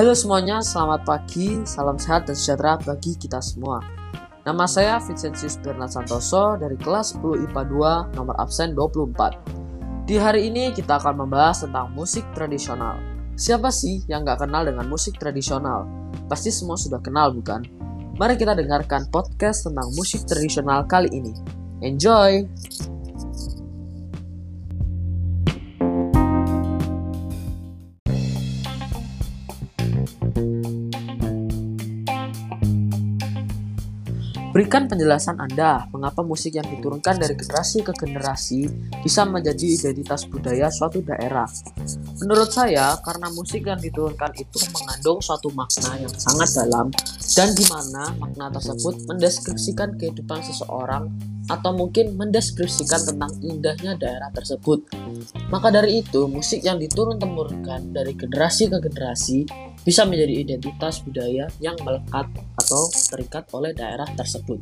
Halo semuanya, selamat pagi, salam sehat dan sejahtera bagi kita semua. Nama saya Vincentius Bernard Santoso dari kelas 10 IPA 2 nomor absen 24. Di hari ini kita akan membahas tentang musik tradisional. Siapa sih yang gak kenal dengan musik tradisional? Pasti semua sudah kenal bukan? Mari kita dengarkan podcast tentang musik tradisional kali ini. Enjoy! Berikan penjelasan Anda mengapa musik yang diturunkan dari generasi ke generasi bisa menjadi identitas budaya suatu daerah. Menurut saya, karena musik yang diturunkan itu mengandung suatu makna yang sangat dalam dan di mana makna tersebut mendeskripsikan kehidupan seseorang atau mungkin mendeskripsikan tentang indahnya daerah tersebut. Maka dari itu, musik yang diturun-temurunkan dari generasi ke generasi bisa menjadi identitas budaya yang melekat atau terikat oleh daerah tersebut.